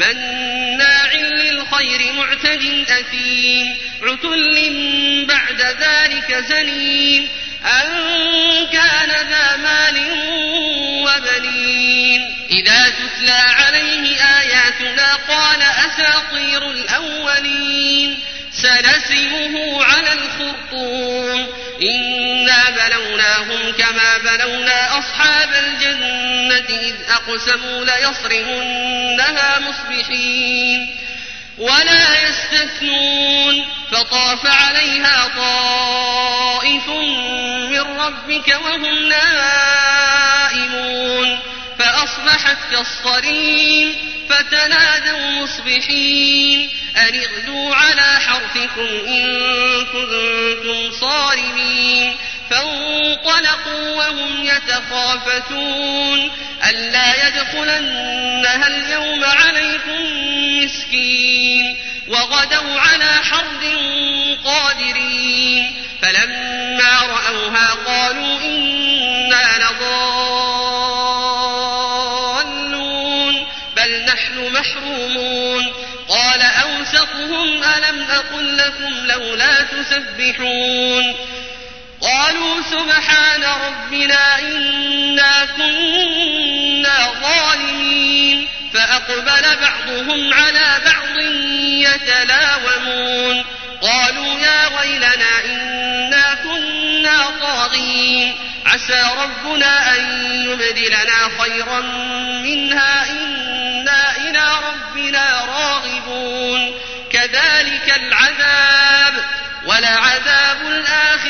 مناع للخير معتد أثيم عتل بعد ذلك زنيم أن كان ذا مال وبنين. إذا تتلى عليه آياتنا قال أساطير الأولين سنسمه على الخرطوم. إنا بلوناهم كما بلونا أصحاب الجنة إذ أقسموا ليصرمنها مصبحين ولا يستثنون فطاف عليها طائف من ربك وهم نائمون فأصبحت كالصريم فتنادوا مصبحين أن اغدوا على حرثكم إن كنتم فانطلقوا وهم يتخافتون ألا يدخلنها اليوم عليكم مسكين وغدوا على حرد قادرين فلما رأوها قالوا إنا لضالون بل نحن محرومون قال أوسطهم ألم أقل لكم لولا تسبحون قالوا سبحان ربنا إنا كنا ظالمين فأقبل بعضهم على بعض يتلاومون. قالوا يا ويلنا إنا كنا طاغين. عسى ربنا أن يبدلنا خيرا منها إنا إلى ربنا راغبون. كذلك العذاب ولعذاب الآخرة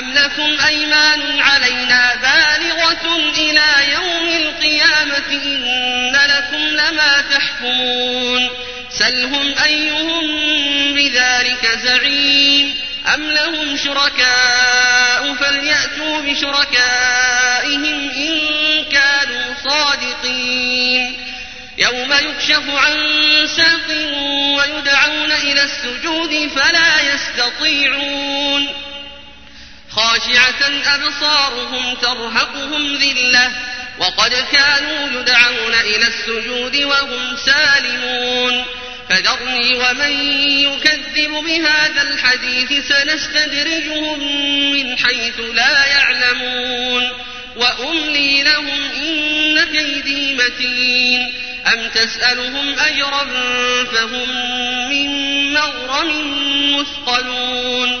أم لكم أيمان علينا بالغة إلى يوم القيامة إن لكم لما تحكمون سلهم أيهم بذلك زعيم أم لهم شركاء فليأتوا بشركائهم إن كانوا صادقين يوم يكشف عن ساق ويدعون إلى السجود فلا يستطيعون خاشعة أبصارهم ترهقهم ذلة وقد كانوا يدعون إلى السجود وهم سالمون. فذرني ومن يكذب بهذا الحديث سنستدرجهم من حيث لا يعلمون. وأملي لهم إن كيدي متين. أم تسألهم أجرا فهم من مغرم مثقلون.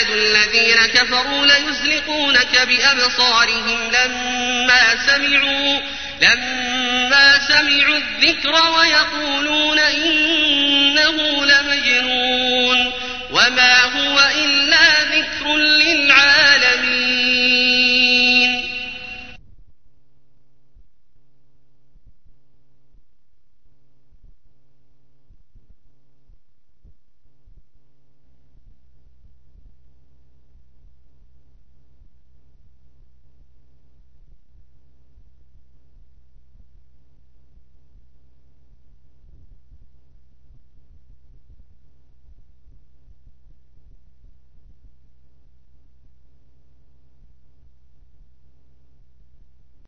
يكاد الذين كفروا ليزلقونك بأبصارهم لما سمعوا لما سمعوا الذكر ويقولون إنه لمجنون. وما